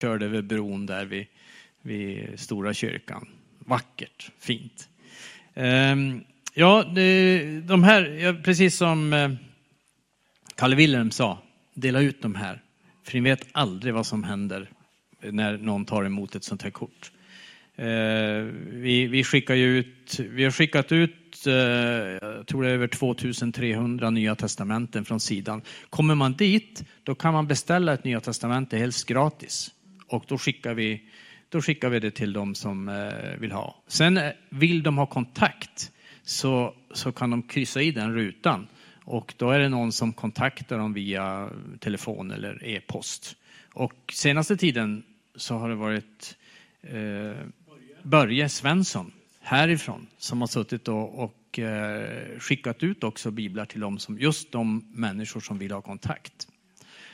körde över bron där vid, vid Stora kyrkan. Vackert, fint. Ehm, ja, de här, precis som eh, Kalle Wilhelm sa, dela ut de här. För ni vet aldrig vad som händer när någon tar emot ett sånt här kort. Ehm, vi, vi, skickar ut, vi har skickat ut, eh, jag tror det är över 2300 nya testamenten från sidan. Kommer man dit, då kan man beställa ett nya testamente helst gratis. Och då skickar vi, då skickar vi det till dem som eh, vill ha. Sen eh, vill de ha kontakt så, så kan de kryssa i den rutan. Och då är det någon som kontaktar dem via telefon eller e-post. Och senaste tiden så har det varit eh, Börje Svensson härifrån som har suttit och, och eh, skickat ut också biblar till dem som, just de människor som vill ha kontakt.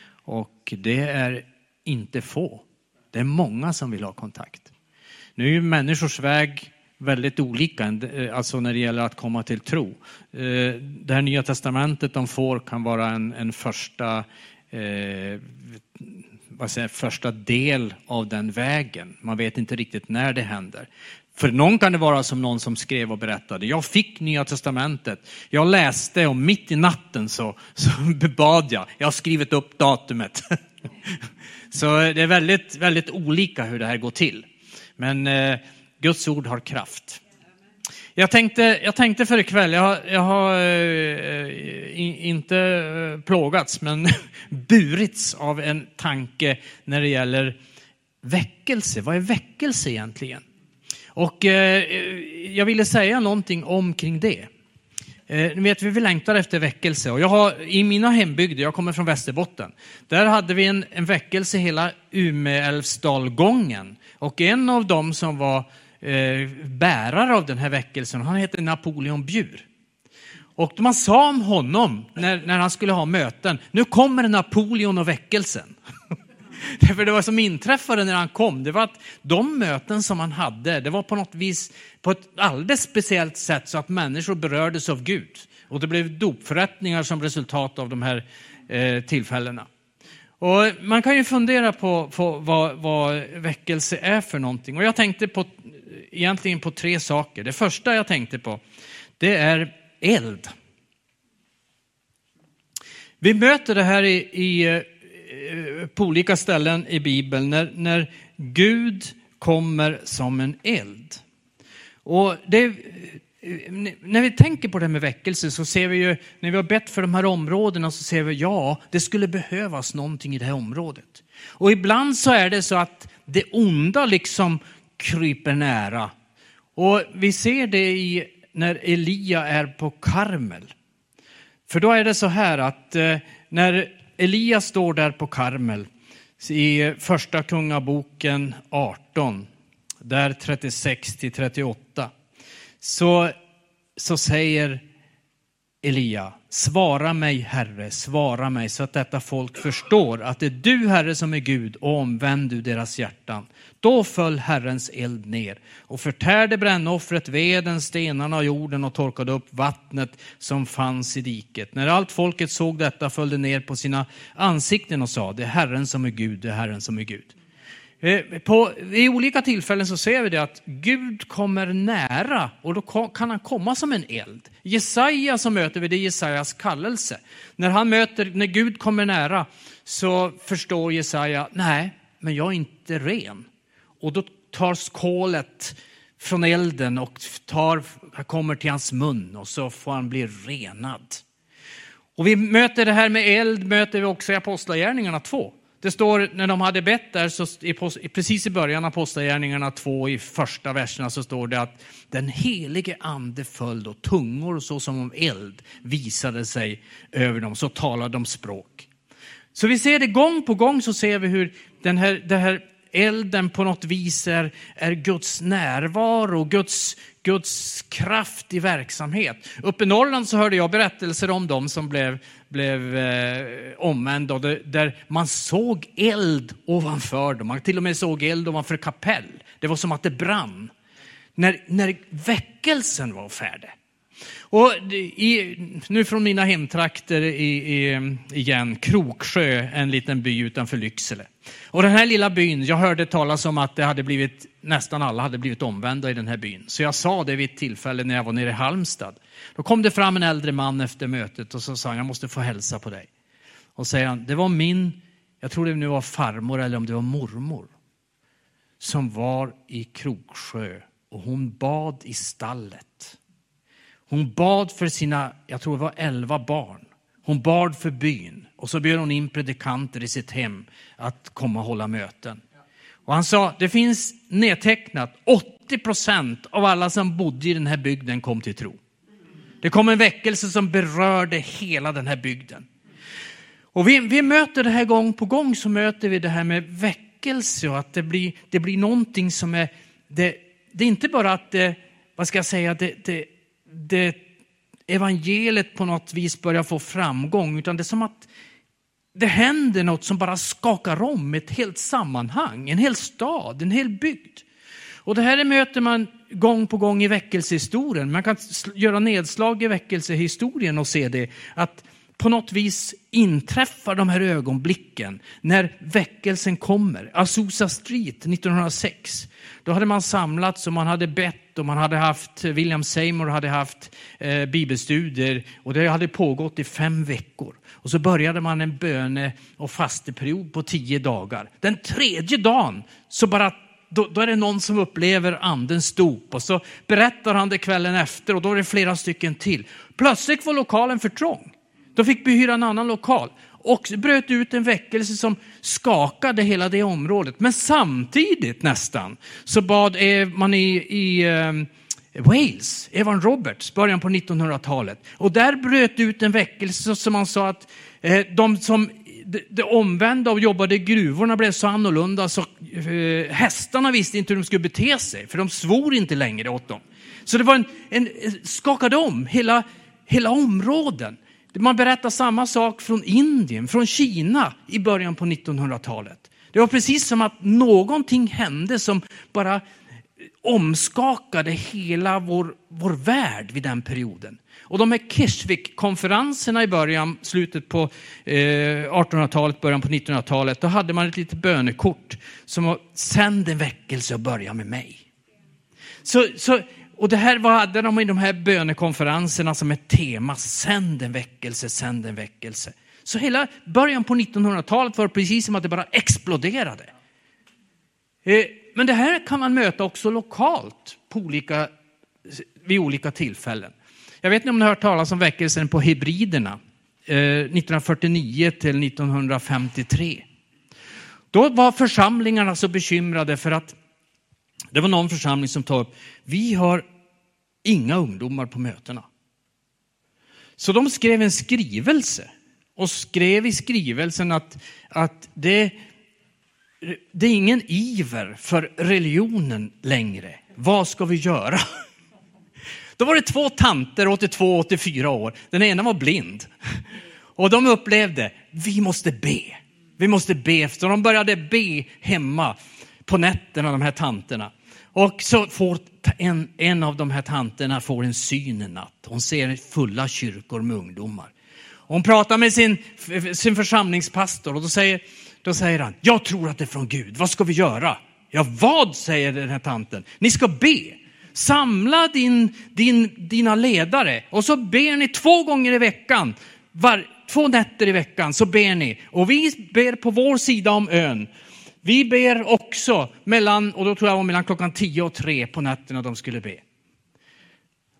Och det är inte få. Det är många som vill ha kontakt. Nu är ju människors väg väldigt olika, eh, alltså när det gäller att komma till tro. Eh, det här nya testamentet de får kan vara en, en första eh, vad säger, första del av den vägen. Man vet inte riktigt när det händer. För någon kan det vara som någon som skrev och berättade. Jag fick Nya Testamentet. Jag läste och mitt i natten så, så bad jag. Jag har skrivit upp datumet. Så det är väldigt, väldigt olika hur det här går till. Men eh, Guds ord har kraft. Jag tänkte, jag tänkte för ikväll, jag har, jag har eh, inte eh, plågats, men burits av en tanke när det gäller väckelse. Vad är väckelse egentligen? Och eh, jag ville säga någonting omkring det. Eh, ni vet, vi längtar efter väckelse. Och jag har, I mina hembygder, jag kommer från Västerbotten, där hade vi en, en väckelse hela Umeälvsdalgången. Och en av dem som var eh, bärare av den här väckelsen, han hette Napoleon Bjur. Och man sa om honom när, när han skulle ha möten, nu kommer Napoleon och väckelsen. Därför det var som inträffade när han kom, det var att de möten som han hade, det var på något vis på ett alldeles speciellt sätt så att människor berördes av Gud. Och det blev dopförrättningar som resultat av de här eh, tillfällena. Och man kan ju fundera på, på vad, vad väckelse är för någonting. Och jag tänkte på, egentligen på tre saker. Det första jag tänkte på, det är eld. Vi möter det här i, i, eh, Eh, på olika ställen i Bibeln när, när Gud kommer som en eld. Och det, eh, när vi tänker på det här med väckelse så ser vi ju, när vi har bett för de här områdena så ser vi, ja, det skulle behövas någonting i det här området. Och ibland så är det så att det onda liksom kryper nära. Och vi ser det i, när Elia är på Karmel. För då är det så här att eh, när Elias står där på Karmel i första kungaboken 18, där 36 till 38, så, så säger Elia, svara mig Herre, svara mig så att detta folk förstår att det är du Herre som är Gud och omvänd du deras hjärtan. Då föll Herrens eld ner och förtärde brännoffret, veden, stenarna och jorden och torkade upp vattnet som fanns i diket. När allt folket såg detta föll det ner på sina ansikten och sa, det är Herren som är Gud, det är Herren som är Gud. Eh, på, I olika tillfällen så ser vi det att Gud kommer nära och då kan han komma som en eld. Jesaja så möter vi det Jesajas kallelse. När han möter, när Gud kommer nära så förstår Jesaja, nej, men jag är inte ren. Och då tar kolet från elden och tar, kommer till hans mun och så får han bli renad. Och vi möter det här med eld, möter vi också i Apostlagärningarna 2. Det står när de hade bett där, så precis i början av Apostlagärningarna 2 i första verserna så står det att den helige ande föll och tungor så som om eld visade sig över dem, så talade de språk. Så vi ser det gång på gång så ser vi hur den här, den här elden på något vis är, är Guds närvaro, Guds, Guds kraft i verksamhet. Uppe i Norrland så hörde jag berättelser om dem som blev, blev eh, omvända, där man såg eld ovanför dem. Man till och med såg eld ovanför kapell. Det var som att det brann. När, när väckelsen var färdig, och i, nu från mina hemtrakter i, i, igen, Kroksjö, en liten by utanför Lycksele. Och den här lilla byn, jag hörde talas om att det hade blivit, nästan alla hade blivit omvända i den här byn. Så jag sa det vid ett tillfälle när jag var nere i Halmstad. Då kom det fram en äldre man efter mötet och så sa han, jag måste få hälsa på dig. Och säger han, det var min, jag tror det nu var farmor eller om det var mormor, som var i Kroksjö och hon bad i stallet. Hon bad för sina, jag tror det var elva barn. Hon bad för byn och så bjöd hon in predikanter i sitt hem att komma och hålla möten. Och han sa, det finns nedtecknat 80 procent av alla som bodde i den här bygden kom till tro. Det kom en väckelse som berörde hela den här bygden. Och vi, vi möter det här gång på gång så möter vi det här med väckelse och att det blir, det blir någonting som är, det, det är inte bara att det, vad ska jag säga, det, det, det evangeliet på något vis börjar få framgång, utan det är som att det händer något som bara skakar om ett helt sammanhang, en hel stad, en hel bygd. Och det här möter man gång på gång i väckelsehistorien. Man kan göra nedslag i väckelsehistorien och se det, att på något vis inträffar de här ögonblicken när väckelsen kommer. Azusa Street 1906. Då hade man samlats och man hade bett och man hade haft, William Seymour hade haft eh, bibelstudier och det hade pågått i fem veckor. Och så började man en böne och fasteperiod på tio dagar. Den tredje dagen så bara då, då, är det någon som upplever andens dop och så berättar han det kvällen efter och då är det flera stycken till. Plötsligt var lokalen för trång. Då fick vi hyra en annan lokal och bröt ut en väckelse som skakade hela det området. Men samtidigt nästan så bad man i, i ehm, Wales, Evan Roberts, början på 1900-talet. Och där bröt ut en väckelse som man sa att eh, de som det omvända och jobbade i gruvorna blev så annorlunda så eh, hästarna visste inte hur de skulle bete sig, för de svor inte längre åt dem. Så det var en, en skakade om hela, hela områden. Man berättar samma sak från Indien, från Kina i början på 1900-talet. Det var precis som att någonting hände som bara eh, omskakade hela vår, vår värld vid den perioden. Och de här Keshvik-konferenserna i början, slutet på eh, 1800-talet, början på 1900-talet, då hade man ett litet bönekort som var sänd en väckelse och börja med mig. Så, så och det här hade de i de här bönekonferenserna som ett tema, sänd en väckelse, sänd en väckelse. Så hela början på 1900-talet var det precis som att det bara exploderade. Eh, men det här kan man möta också lokalt på olika, vid olika tillfällen. Jag vet inte om ni har hört talas om väckelsen på Hebriderna eh, 1949 till 1953. Då var församlingarna så bekymrade för att det var någon församling som tog upp, vi har inga ungdomar på mötena. Så de skrev en skrivelse och skrev i skrivelsen att, att det, det är ingen iver för religionen längre. Vad ska vi göra? Då var det två tanter, 82 84 år. Den ena var blind. Och de upplevde, vi måste be. Vi måste be. Så de började be hemma på nätterna, de här tanterna. Och så får en, en av de här tanterna får en syn en natt. Hon ser fulla kyrkor med ungdomar. Hon pratar med sin, sin församlingspastor och då säger, då säger han, jag tror att det är från Gud, vad ska vi göra? Ja, vad säger den här tanten? Ni ska be. Samla din, din, dina ledare och så ber ni två gånger i veckan. Var, två nätter i veckan så ber ni. Och vi ber på vår sida om ön. Vi ber också mellan, och då tror jag var mellan klockan 10 och 3 på nätterna de skulle be.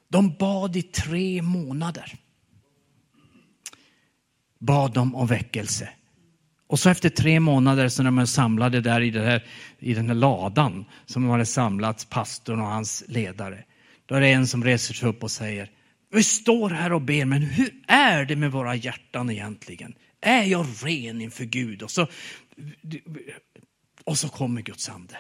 De bad i tre månader. Bad de om väckelse. Och så efter tre månader så när de samlade där i, här, i den här ladan som de hade samlats, pastorn och hans ledare. Då är det en som reser sig upp och säger, vi står här och ber, men hur är det med våra hjärtan egentligen? Är jag ren inför Gud? Och så, och så kommer Guds ande.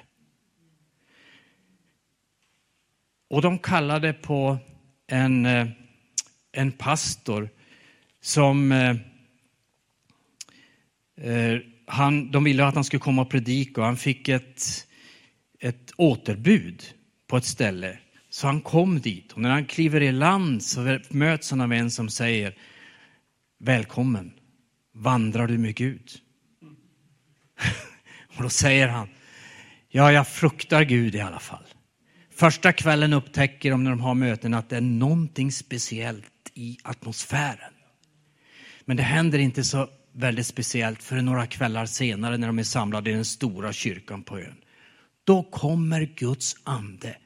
Och de kallade på en, eh, en pastor som eh, eh, han, de ville att han skulle komma och predika och han fick ett, ett återbud på ett ställe Så han kom dit och när han kliver i land så möts han av en som säger Välkommen, vandrar du med Gud? och då säger han Ja, jag fruktar Gud i alla fall. Första kvällen upptäcker de när de har möten att det är någonting speciellt i atmosfären. Men det händer inte så väldigt speciellt förrän några kvällar senare när de är samlade i den stora kyrkan på ön. Då kommer Guds ande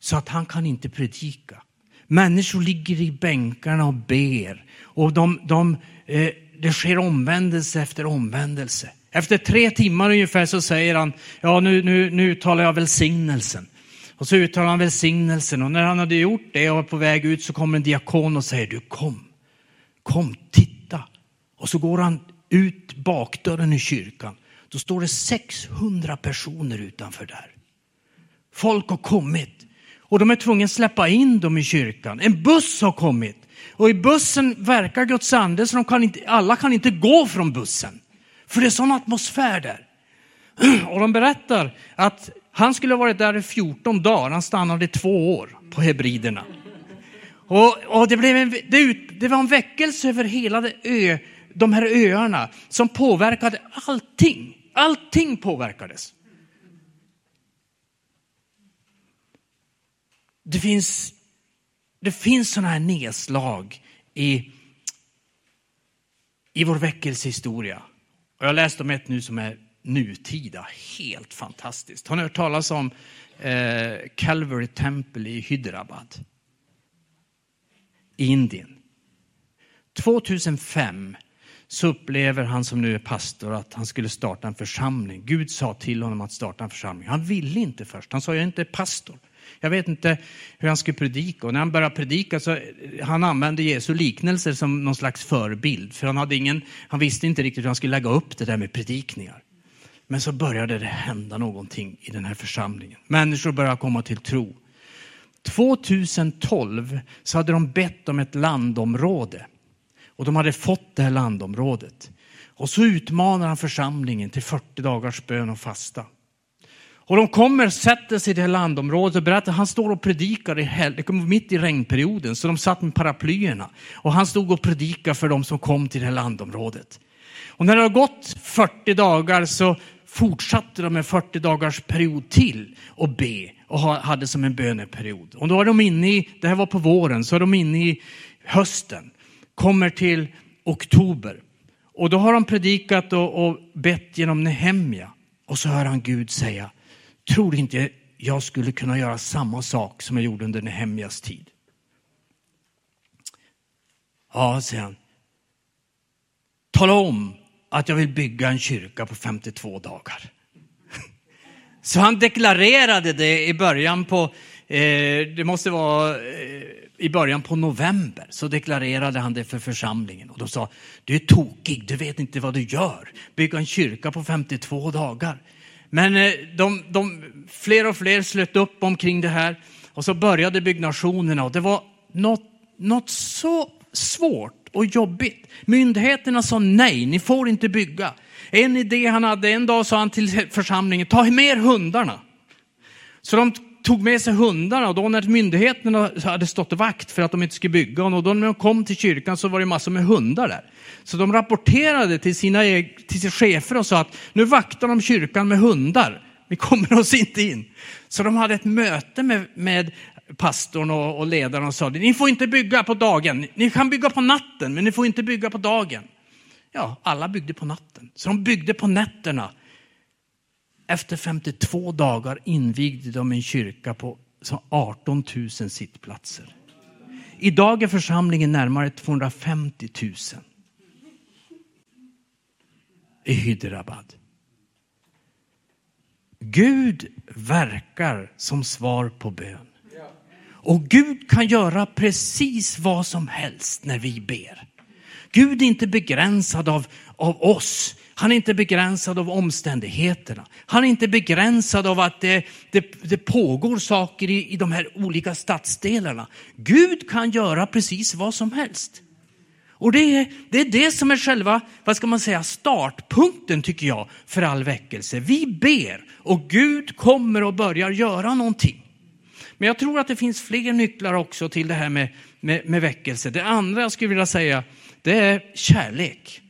så att han kan inte predika. Människor ligger i bänkarna och ber och de, de, eh, det sker omvändelse efter omvändelse. Efter tre timmar ungefär så säger han, ja nu, nu, nu uttalar jag välsignelsen. Och så uttalar han välsignelsen och när han hade gjort det och var på väg ut så kommer en diakon och säger, du kom, kom, titta. Och så går han ut bakdörren i kyrkan. Då står det 600 personer utanför där. Folk har kommit och de är tvungna att släppa in dem i kyrkan. En buss har kommit och i bussen verkar Guds ande så de kan inte, alla kan inte gå från bussen. För det är sån atmosfär där. Och de berättar att han skulle ha varit där i 14 dagar, han stannade i två år på Hebriderna. Och, och det, blev en, det, det, var en väckelse över hela det ö, de här öarna som påverkade allting. Allting påverkades. Det finns, det finns sådana här nedslag i, i vår väckelsehistoria. Och jag läste om ett nu som är nutida, helt fantastiskt. Har ni hört talas om eh, Calvary Temple i Hyderabad? I Indien. 2005 så upplever han som nu är pastor att han skulle starta en församling. Gud sa till honom att starta en församling. Han ville inte först. Han sa, jag är inte pastor. Jag vet inte hur han skulle predika. Och när han började predika så han använde Jesu liknelser som någon slags förebild. För han, hade ingen, han visste inte riktigt hur han skulle lägga upp det där med predikningar. Men så började det hända någonting i den här församlingen. Människor började komma till tro. 2012 så hade de bett om ett landområde. Och de hade fått det här landområdet. Och så utmanar han församlingen till 40 dagars bön och fasta. Och de kommer, sätter sig i det här landområdet och berättar, han står och predikar i hel, det kom mitt i regnperioden, så de satt med paraplyerna. Och han stod och predikade för de som kom till det här landområdet. Och när det har gått 40 dagar så fortsatte de en 40 dagars period till och be och hade som en böneperiod. Och då är de inne i, det här var på våren, så är de inne i hösten, kommer till oktober. Och då har de predikat och, och bett genom Nehemja. Och så hör han Gud säga, tror inte jag skulle kunna göra samma sak som jag gjorde under Nehemjas tid? Ja, säger han. Tala om att jag vill bygga en kyrka på 52 dagar. Så han deklarerade det i början på, eh, det måste vara eh, i början på november, så deklarerade han det för församlingen. Och de sa, du är tokig, du vet inte vad du gör. Bygga en kyrka på 52 dagar. Men eh, de, de, fler och fler slöt upp omkring det här och så började byggnationerna och det var något, något så svårt och jobbigt. Myndigheterna sa nej, ni får inte bygga. En idé han hade, en dag sa han till församlingen, ta med er hundarna. Så de tog med sig hundarna och då när myndigheterna hade stått vakt för att de inte skulle bygga och då när de kom till kyrkan så var det massor med hundar där. Så de rapporterade till sina, till sina chefer och sa att nu vaktar de kyrkan med hundar. Vi kommer oss inte in. Så de hade ett möte med, med pastorn och, och ledaren och sa ni får inte bygga på dagen. Ni kan bygga på natten, men ni får inte bygga på dagen. Ja, alla byggde på natten. Så de byggde på nätterna. Efter 52 dagar invigde de en kyrka på 18 000 sittplatser. Idag är församlingen närmare 250 000. I Hyderabad. Gud verkar som svar på bön. Och Gud kan göra precis vad som helst när vi ber. Gud är inte begränsad av, av oss. Han är inte begränsad av omständigheterna. Han är inte begränsad av att det, det, det pågår saker i, i de här olika stadsdelarna. Gud kan göra precis vad som helst. Och det är, det är det som är själva, vad ska man säga, startpunkten tycker jag för all väckelse. Vi ber och Gud kommer och börjar göra någonting. Men jag tror att det finns fler nycklar också till det här med, med, med väckelse. Det andra jag skulle vilja säga, det är kärlek.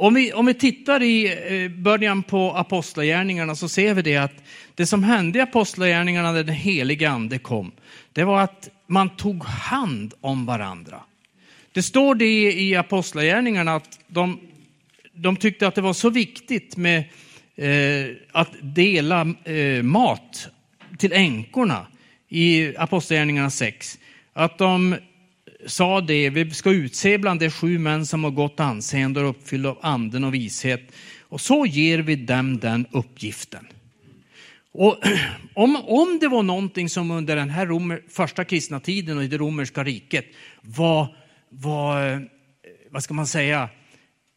Om vi, om vi tittar i eh, början på apostlagärningarna så ser vi det att det som hände i apostlagärningarna när den helige ande kom, det var att man tog hand om varandra. Det står det i apostlagärningarna att de, de tyckte att det var så viktigt med eh, att dela eh, mat till änkorna i apostlagärningarna 6. Att de sa det, vi ska utse bland de sju män som har gott anseende och uppfyllda av anden och vishet. Och så ger vi dem den uppgiften. Och om, om det var någonting som under den här romer, första kristna tiden och i det romerska riket var, var eh, vad ska man säga,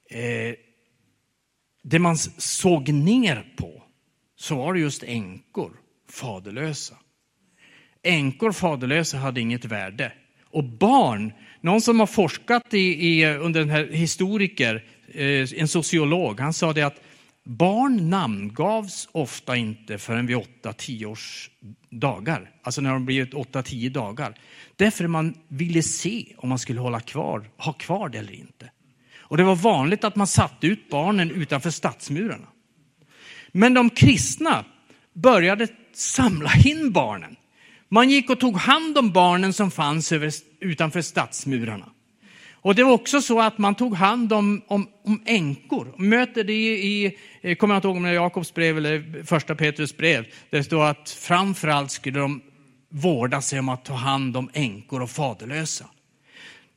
eh, det man såg ner på, så var det just änkor, faderlösa. Änkor faderlösa hade inget värde. Och barn, någon som har forskat i, i under den här historiker, eh, en sociolog, han sa det att barn namngavs ofta inte förrän vid 8-10 års dagar. Alltså när de blivit 8-10 dagar. Därför man ville se om man skulle hålla kvar, ha kvar det eller inte. Och det var vanligt att man satte ut barnen utanför stadsmurarna. Men de kristna började samla in barnen. Man gick och tog hand om barnen som fanns över, utanför stadsmurarna. Och det var också så att man tog hand om, om, om änkor. Möter det i, i eh, kommer jag inte ihåg om det är Jakobs brev eller första Petrus brev, där det står att framförallt skulle de vårda sig om att ta hand om änkor och faderlösa.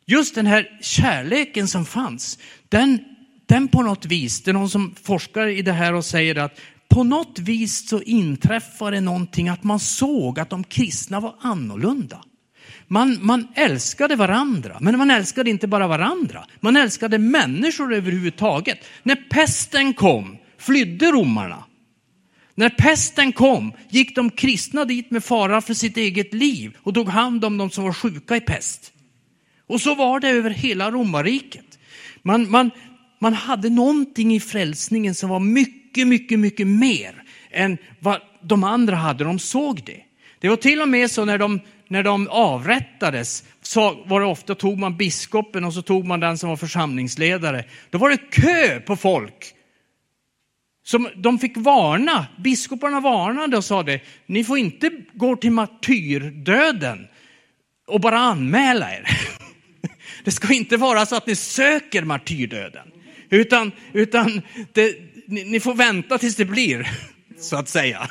Just den här kärleken som fanns, den, den på något vis, det är någon som forskar i det här och säger att på något vis så inträffade någonting att man såg att de kristna var annorlunda. Man, man älskade varandra, men man älskade inte bara varandra. Man älskade människor överhuvudtaget. När pesten kom flydde romarna. När pesten kom gick de kristna dit med fara för sitt eget liv och tog hand om de som var sjuka i pest. Och så var det över hela romarriket. Man, man, man hade någonting i frälsningen som var mycket mycket, mycket, mycket mer än vad de andra hade. De såg det. Det var till och med så när de, när de avrättades så var det ofta tog man biskopen och så tog man den som var församlingsledare. Då var det kö på folk. Som de fick varna, biskoparna varnade och sa det, ni får inte gå till martyrdöden och bara anmäla er. Det ska inte vara så att ni söker martyrdöden, utan, utan det, ni, ni, får vänta tills det blir, så att säga.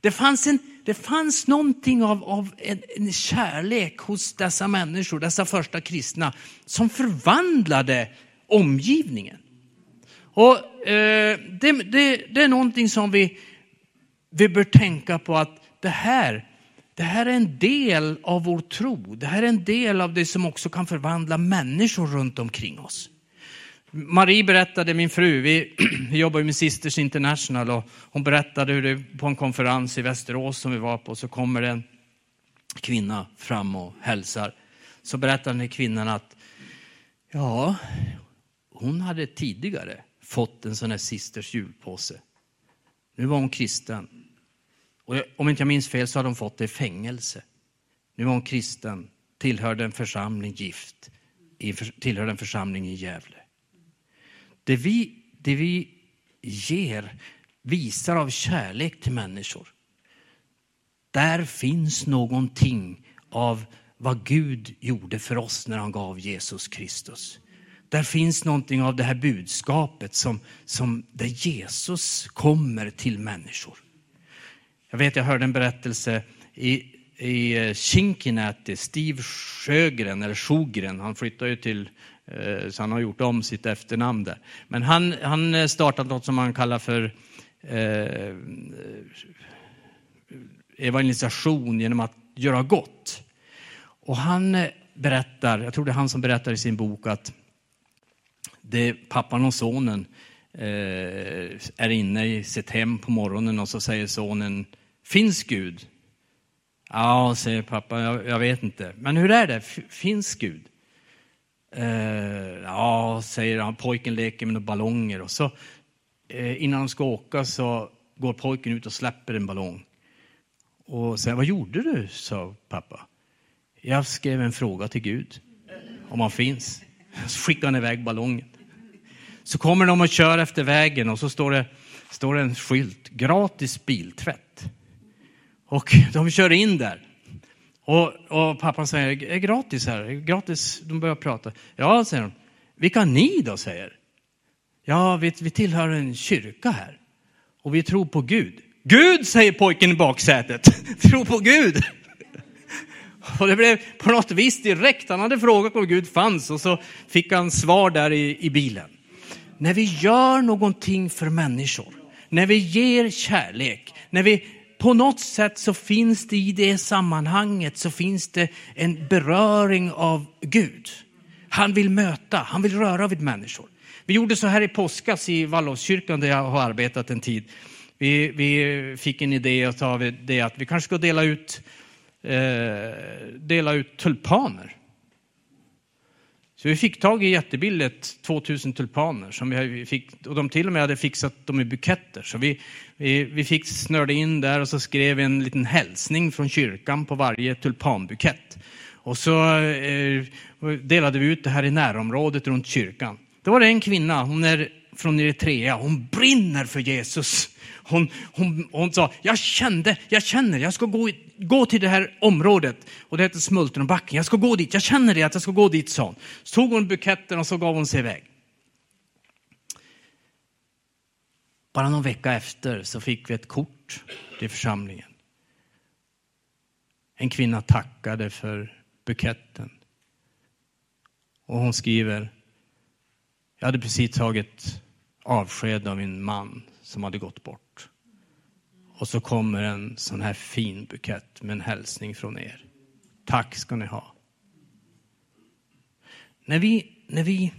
Det fanns, en, det fanns någonting av, av en, en kärlek hos dessa människor, dessa första kristna, som förvandlade omgivningen. Och eh, det, det, det, är någonting som vi, vi bör tänka på att det här det här är en del av vår tro. Det här är en del av det som också kan förvandla människor runt omkring oss. Marie berättade, min fru, vi, vi jobbar med Sisters International och hon berättade hur det på en konferens i Västerås som vi var på så kommer en kvinna fram och hälsar. Så berättar den här kvinnan att ja, hon hade tidigare fått en sån här Sisters julpåse. Nu var hon kristen. Och om inte jag minns fel så hade hon fått det i fängelse. Nu var hon kristen, tillhörde en församling gift, tillhörde en församling i Gävle. Det vi, det vi ger visar av kärlek till människor. Där finns någonting av vad Gud gjorde för oss när han gav Jesus Kristus. Där finns någonting av det här budskapet som, som där Jesus kommer till människor. Jag vet, jag hörde en berättelse i, i Kinkinäti, Steve Sjögren, eller Sjogren, han flyttade ju till, Eh, så han har gjort om sitt efternamn där. Men han, han eh, startade något som han kallar för eh, evangelisation genom att göra gott. Och han eh, berättar, jag tror det är han som berättar i sin bok att det pappan och sonen eh, är inne i sitt hem på morgonen och så säger sonen, finns Gud? Ja, säger pappa, jag, jag vet inte. Men hur är det, finns Gud? Eh, ja, säger han, pojken leker med några ballonger och så eh, innan de ska åka så går pojken ut och släpper en ballong. och sen, vad gjorde du? sa pappa. Jag skrev en fråga till Gud, om han finns. Så skickade han iväg ballongen. Så kommer de och kör efter vägen och så står det, står det en skylt, gratis biltvätt. Och de kör in där. Och, och pappan säger, är gratis här? Gratis? De börjar prata. Ja, säger de. Vilka ni då, säger. Ja, vi, vi tillhör en kyrka här. Och vi tror på Gud. Gud, säger pojken i baksätet. Tro på Gud. Och det blev på något vis direkt. Han hade frågat om Gud fanns och så fick han svar där i, i bilen. När vi gör någonting för människor, när vi ger kärlek, när vi på något sätt så finns det i det sammanhanget så finns det en beröring av Gud. Han vill möta, han vill röra vid människor. Vi gjorde så här i påskas i Wallhovskyrkan där jag har arbetat en tid. Vi, vi fick en idé av det att vi kanske ska dela ut, eh, dela ut tulpaner. Så vi fick tag i jättebilligt 2000 tulpaner som vi fick, och de till och med hade fixat dem i buketter. Så vi, vi, vi fick snörde in där och så skrev en liten hälsning från kyrkan på varje tulpanbukett. Och så eh, delade vi ut det här i närområdet runt kyrkan. Då var det en kvinna, hon är från Eritrea, hon brinner för Jesus. Hon, hon, hon sa, jag kände, jag känner, jag ska gå, gå till det här området. Och det heter Smultronbacken. Jag ska gå dit, jag känner det att jag ska gå dit, sa hon. Så tog hon buketten och så gav hon sig iväg. Bara någon vecka efter så fick vi ett kort till församlingen. En kvinna tackade för buketten. Och hon skriver, jag hade precis tagit avsked av min man som hade gått bort. Och så kommer en sån här fin bukett med en hälsning från er. Tack ska ni ha. När vi, när vi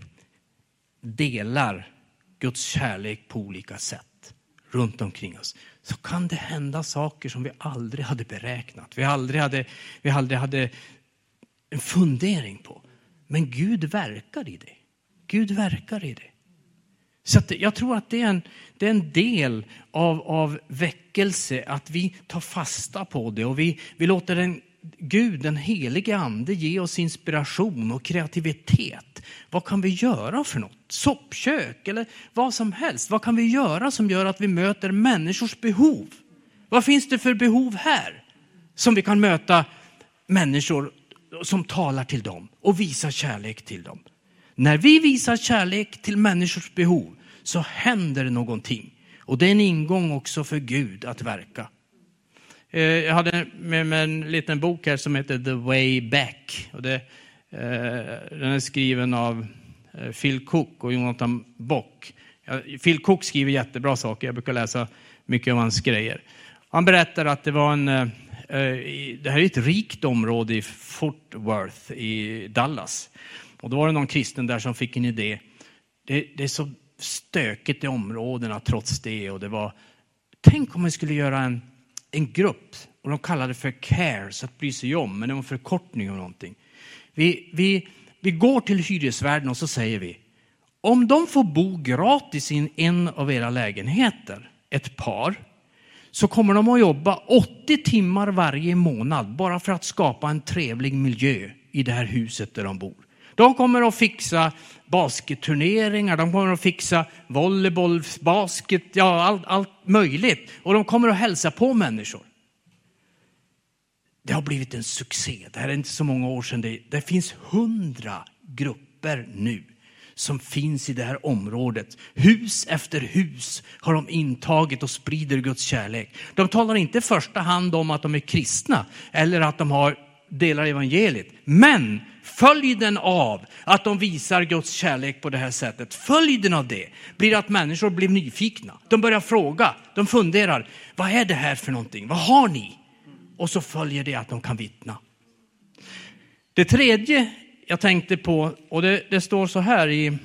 delar Guds kärlek på olika sätt runt omkring oss så kan det hända saker som vi aldrig hade beräknat. Vi aldrig hade, vi aldrig hade en fundering på. Men Gud verkar i det. Gud verkar i det. Så jag tror att det är en, det är en del av, av väckelse, att vi tar fasta på det och vi, vi låter den, Gud, den helige ande, ge oss inspiration och kreativitet. Vad kan vi göra för något? Soppkök eller vad som helst. Vad kan vi göra som gör att vi möter människors behov? Vad finns det för behov här som vi kan möta människor som talar till dem och visar kärlek till dem? När vi visar kärlek till människors behov så händer någonting. Och det är en ingång också för Gud att verka. Eh, jag hade med mig en liten bok här som heter The Way Back. Och det, eh, den är skriven av eh, Phil Cook och Jonathan Bock. Phil Cook skriver jättebra saker, jag brukar läsa mycket av hans grejer. Han berättar att det var en, det här är ett rikt område i Fort Worth i Dallas. Och då var det någon kristen där som fick en idé. Det, det är så stökigt i områdena trots det. Och det var, tänk om man skulle göra en, en grupp, och de kallade det för Care, så att bry sig om, men det var en förkortning av någonting. Vi, vi, vi går till hyresvärden och så säger vi, om de får bo gratis i en av era lägenheter, ett par, så kommer de att jobba 80 timmar varje månad bara för att skapa en trevlig miljö i det här huset där de bor. De kommer att fixa basketturneringar, de kommer att fixa volleyboll, basket, ja allt, allt möjligt. Och de kommer att hälsa på människor. Det har blivit en succé. Det här är inte så många år sedan. Det, det finns hundra grupper nu som finns i det här området. Hus efter hus har de intagit och sprider Guds kärlek. De talar inte i första hand om att de är kristna eller att de har delar evangeliet. Men följden av att de visar Guds kärlek på det här sättet, följden av det blir att människor blir nyfikna. De börjar fråga, de funderar, vad är det här för någonting? Vad har ni? Och så följer det att de kan vittna. Det tredje jag tänkte på, och det, det står så här i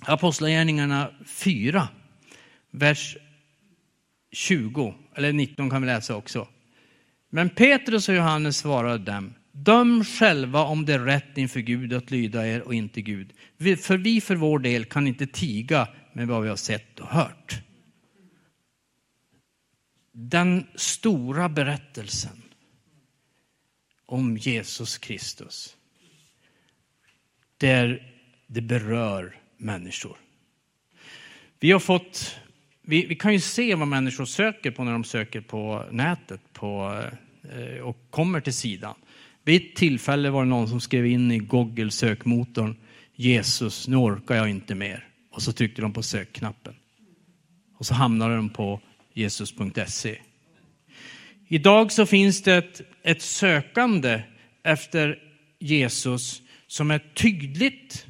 Apostlagärningarna 4, vers 20, eller 19 kan vi läsa också. Men Petrus och Johannes svarade dem, döm själva om det är rätt inför Gud att lyda er och inte Gud. För vi för vår del kan inte tiga med vad vi har sett och hört. den stora berättelsen om Jesus Kristus. Där det berör människor. Vi har fått, vi, vi, kan ju se vad människor söker på när de söker på nätet på, eh, och kommer till sidan. Vid ett tillfälle var det någon som skrev in i Google sökmotorn Jesus, nu orkar jag inte mer. Och så tryckte de på sökknappen. Och så hamnade de på jesus.se. Idag så finns det ett, ett sökande efter Jesus som är tydligt,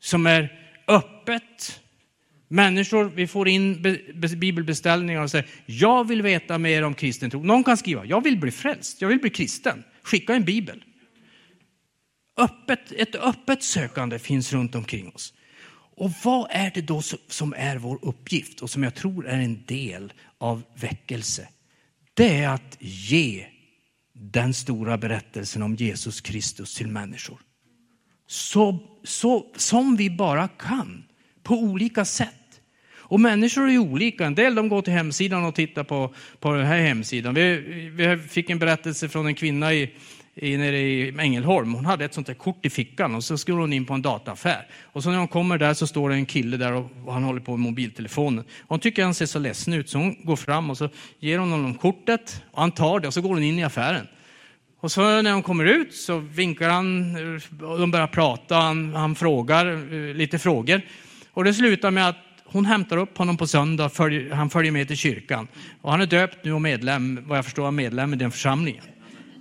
som är öppet. Människor, vi får in bibelbeställningar och säger, jag vill veta mer om kristen tro. Någon kan skriva, jag vill bli frälst, jag vill bli kristen. Skicka en bibel. Öppet, ett öppet sökande finns runt omkring oss. Och vad är det då som är vår uppgift och som jag tror är en del av väckelse? Det är att ge den stora berättelsen om Jesus Kristus till människor. Så, så, som vi bara kan, på olika sätt. Och människor är olika. En del de går till hemsidan och tittar på, på den här hemsidan. Vi, vi fick en berättelse från en kvinna i, i, nere i Ängelholm. Hon hade ett sånt där kort i fickan och så skulle hon in på en dataaffär. Och så när hon kommer där så står det en kille där och, och han håller på med mobiltelefonen. Och hon tycker han ser så ledsen ut så hon går fram och så ger hon honom kortet och han tar det och så går hon in i affären. Och så när hon kommer ut så vinkar han eh, och de börjar prata. Han, han frågar eh, lite frågor. Och det slutar med att hon hämtar upp honom på söndag, följer, han följer med till kyrkan. Och han är döpt nu och medlem, vad jag förstår, medlem i den församlingen.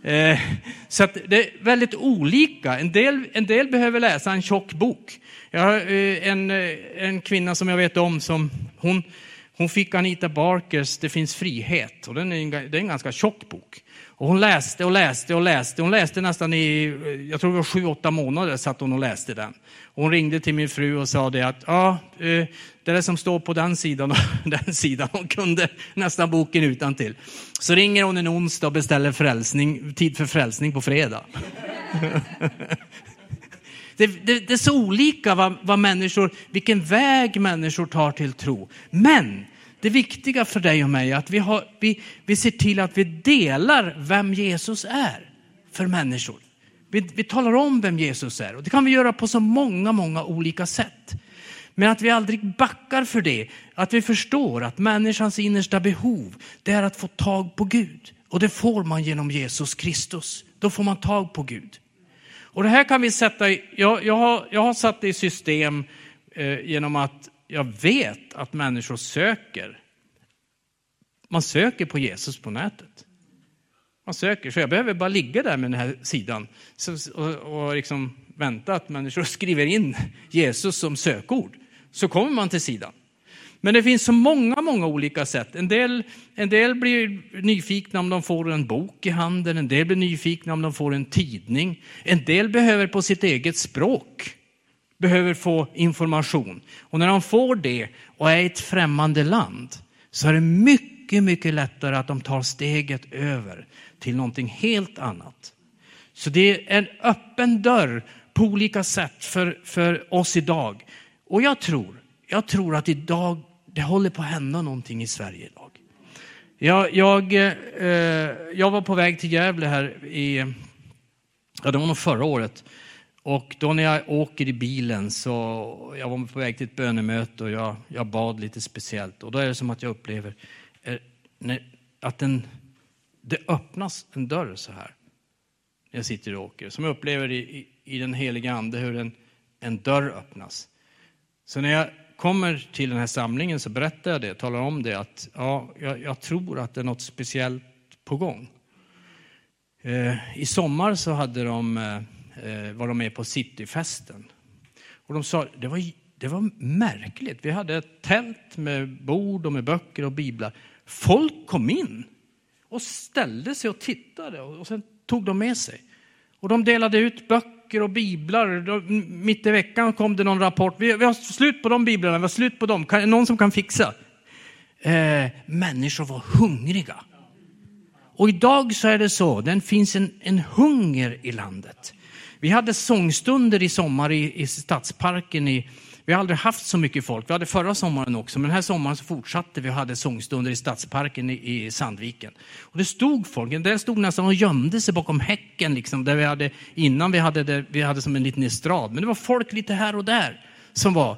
Eh, så det är väldigt olika. En del, en del behöver läsa en tjock bok. Jag har eh, en, eh, en kvinna som jag vet om som hon, hon fick Anita Barkers Det finns frihet. Och den är en, det är en ganska tjock bok. Och hon läste och läste och läste. Hon läste nästan i, eh, jag tror det var sju, åtta månader satt hon och läste den. Och hon ringde till min fru och sa det att, ja, eh, det är det som står på den sidan och den sidan. Hon kunde nästan boken utan till. Så ringer hon en onsdag och beställer frälsning, tid för frälsning på fredag. Det, det, det, är så olika vad, vad människor, vilken väg människor tar till tro. Men det viktiga för dig och mig är att vi, har, vi, vi ser till att vi delar vem Jesus är för människor. Vi, vi talar om vem Jesus är och det kan vi göra på så många, många olika sätt. Men att vi aldrig backar för det. Att vi förstår att människans innersta behov, det är att få tag på Gud. Och det får man genom Jesus Kristus. Då får man tag på Gud. Och det här kan vi sätta i, jag, jag, har, jag har satt det i system eh, genom att jag vet att människor söker. Man söker på Jesus på nätet. Man söker, så jag behöver bara ligga där med den här sidan och, och liksom vänta att människor skriver in Jesus som sökord. Så kommer man till sidan. Men det finns så många, många olika sätt. En del, en del blir nyfikna om de får en bok i handen, en del blir nyfikna om de får en tidning. En del behöver på sitt eget språk behöver få information. Och när de får det och är i ett främmande land så är det mycket, mycket lättare att de tar steget över till någonting helt annat. Så det är en öppen dörr på olika sätt för, för oss idag. Och jag tror, jag tror att idag, det håller på att hända någonting i Sverige idag. Jag, jag, eh, jag var på väg till Gävle här i, ja det var nog förra året. Och då när jag åker i bilen så, jag var på väg till ett bönemöte och jag, jag bad lite speciellt. Och då är det som att jag upplever eh, när, att den, det öppnas en dörr så här. När jag sitter och åker. Som jag upplever i, i, i den heliga ande hur en, en dörr öppnas. Så när jag kommer till den här samlingen så berättar jag det, talar om det att ja, jag, jag tror att det är något speciellt på gång. Eh, I sommar så hade de eh, var de med på cityfesten. Och de sa, det var, det var märkligt. Vi hade ett tält med bord och med böcker och biblar. Folk kom in och ställde sig och tittade och sen tog de med sig. Och de delade ut böcker och biblar. Mitt i veckan kom det någon rapport. Vi, vi har slut på de biblarna, vi har slut på dem. Kan, någon som kan fixa? Eh, människor var hungriga. Och idag så är det så, det finns en, en hunger i landet. Vi hade sångstunder i sommar i, i Stadsparken i, vi har aldrig haft så mycket folk. Vi hade förra sommaren också, men den här sommaren så fortsatte vi och hade sångstunder i Stadsparken i, Sandviken. Och det stod folk, en del stod nästan och gömde sig bakom häcken, liksom, där vi hade, innan vi hade, det, vi hade som en liten estrad. Men det var folk lite här och där som var.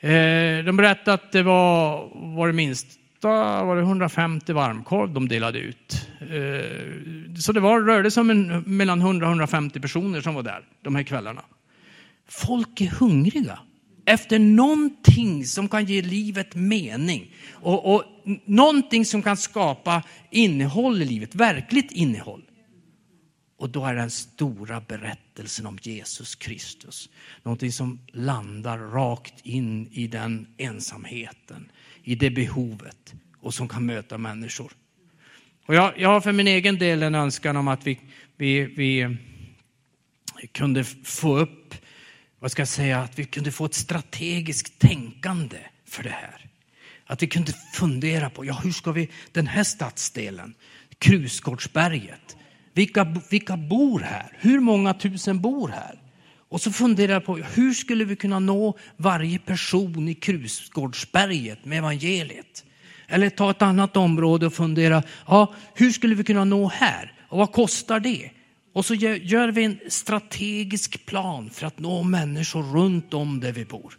Eh, de berättade att det var, var det minst var det 150 varmkorv de delade ut. Eh, så det var, rörde sig om en, mellan 100 och 150 personer som var där de här kvällarna. Folk är hungriga efter någonting som kan ge livet mening och, och någonting som kan skapa innehåll i livet, verkligt innehåll. Och då är den stora berättelsen om Jesus Kristus. Någonting som landar rakt in i den ensamheten, i det behovet och som kan möta människor. Och jag, jag har för min egen del en önskan om att vi, vi, vi kunde få upp, vad ska jag säga, att vi kunde få ett strategiskt tänkande för det här. Att vi kunde fundera på, ja hur ska vi, den här stadsdelen, Krusgårdsberget, vilka, vilka bor här? Hur många tusen bor här? Och så funderar jag på hur skulle vi kunna nå varje person i Krusgårdsberget med evangeliet? Eller ta ett annat område och fundera, ja, hur skulle vi kunna nå här? Och vad kostar det? Och så gör vi en strategisk plan för att nå människor runt om där vi bor.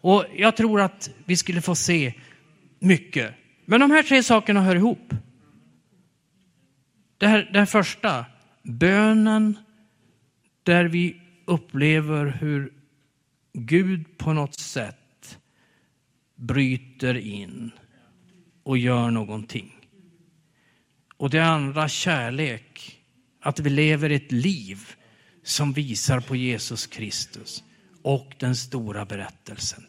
Och jag tror att vi skulle få se mycket. Men de här tre sakerna hör ihop. Det här, det här första, bönen där vi upplever hur Gud på något sätt bryter in och gör någonting. Och det andra, kärlek, att vi lever ett liv som visar på Jesus Kristus och den stora berättelsen.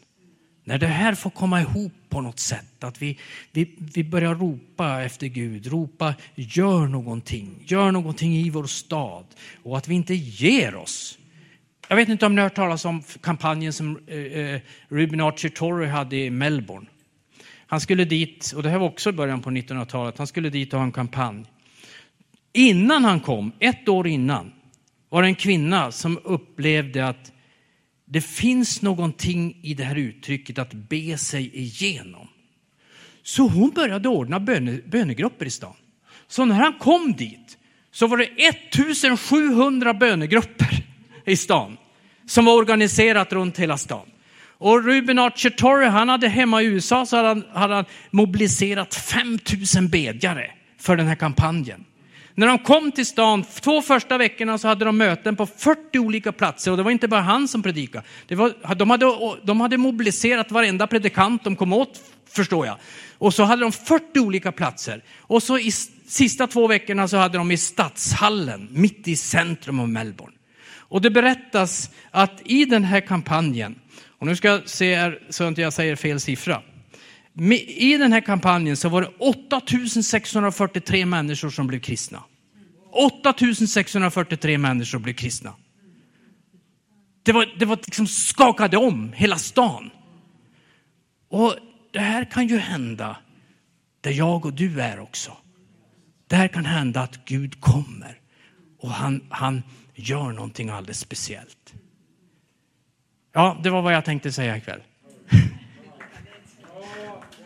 När det här får komma ihop på något sätt, att vi, vi, vi börjar ropa efter Gud, ropa gör någonting, gör någonting i vår stad och att vi inte ger oss. Jag vet inte om ni har hört talas om kampanjen som eh, eh Ruben Archer hade i Melbourne. Han skulle dit, och det här var också början på 1900-talet, han skulle dit och ha en kampanj. Innan han kom, ett år innan, var det en kvinna som upplevde att det finns någonting i det här uttrycket att be sig igenom. Så hon började ordna böne, bönegrupper i stan. Så när han kom dit så var det 1700 bönegrupper i stan som var organiserat runt hela stan. Och Ruben Archer Torrey, han hade hemma i USA så hade han, hade han mobiliserat 5000 bedjare för den här kampanjen. När de kom till stan, två första veckorna så hade de möten på 40 olika platser och det var inte bara han som predikade. Det var, de, hade, de hade mobiliserat varenda predikant de kom åt, förstår jag. Och så hade de 40 olika platser. Och så i sista två veckorna så hade de i stadshallen, mitt i centrum av Melbourne. Och det berättas att i den här kampanjen, och nu ska jag se här så att jag inte säger fel siffra. I den här kampanjen så var det 8643 människor som blev kristna. 8643 människor blev kristna. Det var, det var liksom skakade om hela stan. Och det här kan ju hända där jag och du är också. Det här kan hända att Gud kommer och han, han gör någonting alldeles speciellt. Ja, det var vad jag tänkte säga ikväll.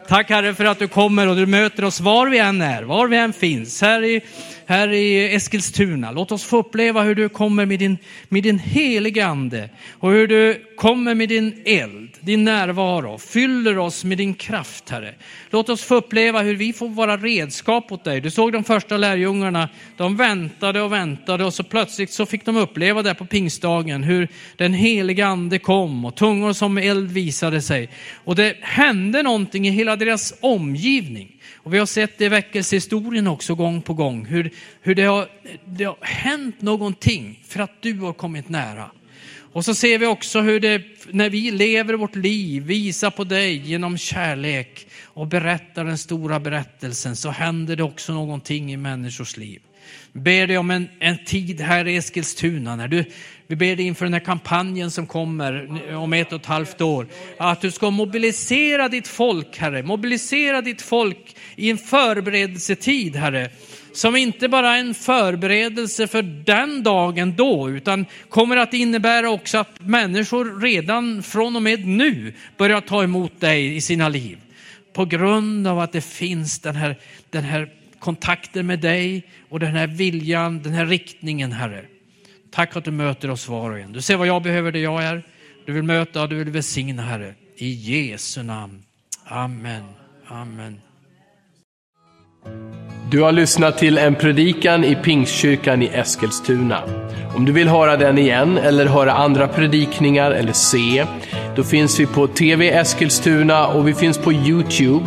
Tack Herre för att du kommer och du möter oss var vi än är, var vi än finns. Här i här i Eskilstuna. Låt oss få uppleva hur du kommer med din, med din heliga ande och hur du kommer med din eld, din närvaro, fyller oss med din kraft, Herre. Låt oss få uppleva hur vi får vara redskap åt dig. Du såg de första lärjungarna, de väntade och väntade och så plötsligt så fick de uppleva det på pingstdagen, hur den heliga ande kom och tungor som eld visade sig. Och det hände någonting i hela deras omgivning. Och vi har sett det i väckelsehistorien också gång på gång, hur, hur det, har, det har hänt någonting för att du har kommit nära. Och så ser vi också hur det, när vi lever vårt liv, visar på dig genom kärlek och berättar den stora berättelsen, så händer det också någonting i människors liv. Ber dig om en, en tid här i Eskilstuna när du vi ber dig inför den här kampanjen som kommer om ett och ett halvt år. Att du ska mobilisera ditt folk, Herre. Mobilisera ditt folk i en förberedelsetid, Herre. Som inte bara är en förberedelse för den dagen då, utan kommer att innebära också att människor redan från och med nu börjar ta emot dig i sina liv. På grund av att det finns den här, den här kontakten med dig och den här viljan, den här riktningen, Herre. Tack att du möter oss var och en. Du ser vad jag behöver där jag är. Du vill möta, du vill välsigna, Herre. I Jesu namn. Amen. Amen. Du har lyssnat till en predikan i Pingstkyrkan i Eskilstuna. Om du vill höra den igen eller höra andra predikningar eller se, då finns vi på TV Eskilstuna och vi finns på Youtube